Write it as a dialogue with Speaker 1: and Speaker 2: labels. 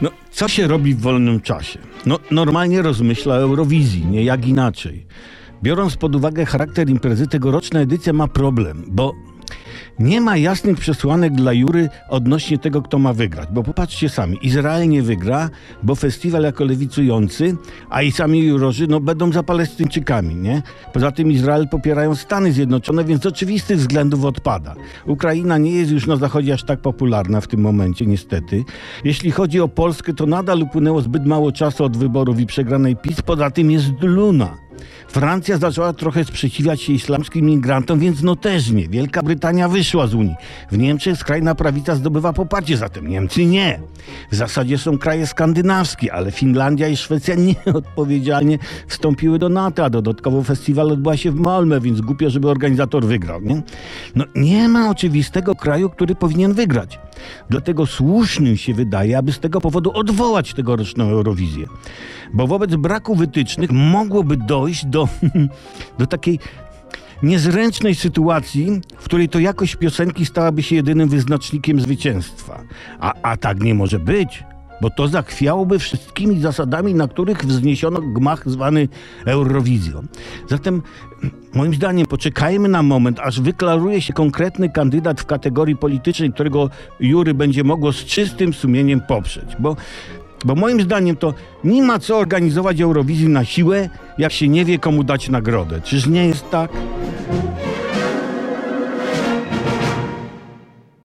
Speaker 1: No, co się robi w wolnym czasie? No, normalnie rozmyśla o Eurowizji, nie jak inaczej. Biorąc pod uwagę charakter imprezy, tegoroczna edycja ma problem, bo nie ma jasnych przesłanek dla jury odnośnie tego, kto ma wygrać. Bo popatrzcie sami, Izrael nie wygra, bo festiwal jako lewicujący, a i sami jurorzy no, będą za Palestyńczykami, nie? Poza tym Izrael popierają Stany Zjednoczone, więc z oczywistych względów odpada. Ukraina nie jest już na zachodzie aż tak popularna w tym momencie, niestety. Jeśli chodzi o Polskę, to nadal upłynęło zbyt mało czasu od wyborów i przegranej PiS, poza tym jest Luna. Francja zaczęła trochę sprzeciwiać się islamskim migrantom, więc no też nie. Wielka Brytania wyszła z Unii. W Niemczech skrajna prawica zdobywa poparcie, zatem Niemcy nie. W zasadzie są kraje skandynawskie, ale Finlandia i Szwecja nieodpowiedzialnie wstąpiły do NATO, a dodatkowo festiwal odbyła się w Malmö, więc głupio, żeby organizator wygrał, nie? No nie ma oczywistego kraju, który powinien wygrać. Dlatego słusznym się wydaje, aby z tego powodu odwołać tegoroczną Eurowizję. Bo wobec braku wytycznych mogłoby dojść do, do takiej niezręcznej sytuacji, w której to jakość piosenki stałaby się jedynym wyznacznikiem zwycięstwa. A, a tak nie może być bo to zachwiałoby wszystkimi zasadami, na których wzniesiono gmach zwany Eurowizją. Zatem moim zdaniem poczekajmy na moment, aż wyklaruje się konkretny kandydat w kategorii politycznej, którego jury będzie mogło z czystym sumieniem poprzeć, bo bo moim zdaniem to nie ma co organizować Eurowizji na siłę, jak się nie wie komu dać nagrodę. Czyż nie jest tak?